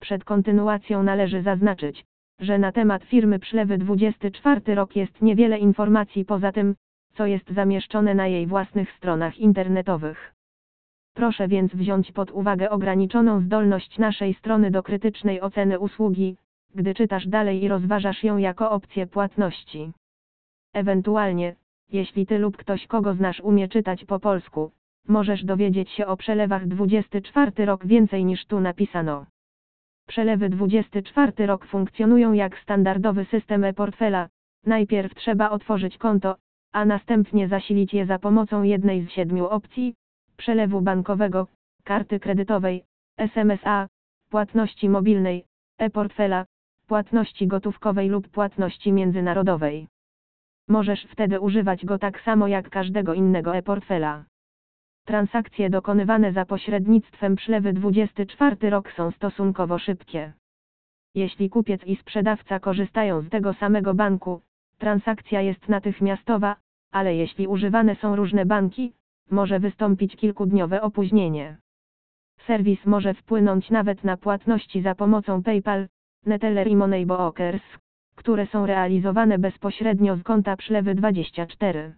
Przed kontynuacją należy zaznaczyć, że na temat firmy Przelewy 24 rok jest niewiele informacji poza tym, co jest zamieszczone na jej własnych stronach internetowych. Proszę więc wziąć pod uwagę ograniczoną zdolność naszej strony do krytycznej oceny usługi, gdy czytasz dalej i rozważasz ją jako opcję płatności. Ewentualnie, jeśli ty lub ktoś kogo znasz umie czytać po polsku, możesz dowiedzieć się o przelewach 24 rok więcej niż tu napisano. Przelewy 24 rok funkcjonują jak standardowy system e-portfela. Najpierw trzeba otworzyć konto, a następnie zasilić je za pomocą jednej z siedmiu opcji: przelewu bankowego, karty kredytowej, SMSA, płatności mobilnej, e-portfela, płatności gotówkowej lub płatności międzynarodowej. Możesz wtedy używać go tak samo jak każdego innego e-portfela. Transakcje dokonywane za pośrednictwem przelewy 24 rok są stosunkowo szybkie. Jeśli kupiec i sprzedawca korzystają z tego samego banku, transakcja jest natychmiastowa, ale jeśli używane są różne banki, może wystąpić kilkudniowe opóźnienie. Serwis może wpłynąć nawet na płatności za pomocą PayPal, Neteller i Moneybookers, które są realizowane bezpośrednio z konta Przelewy 24.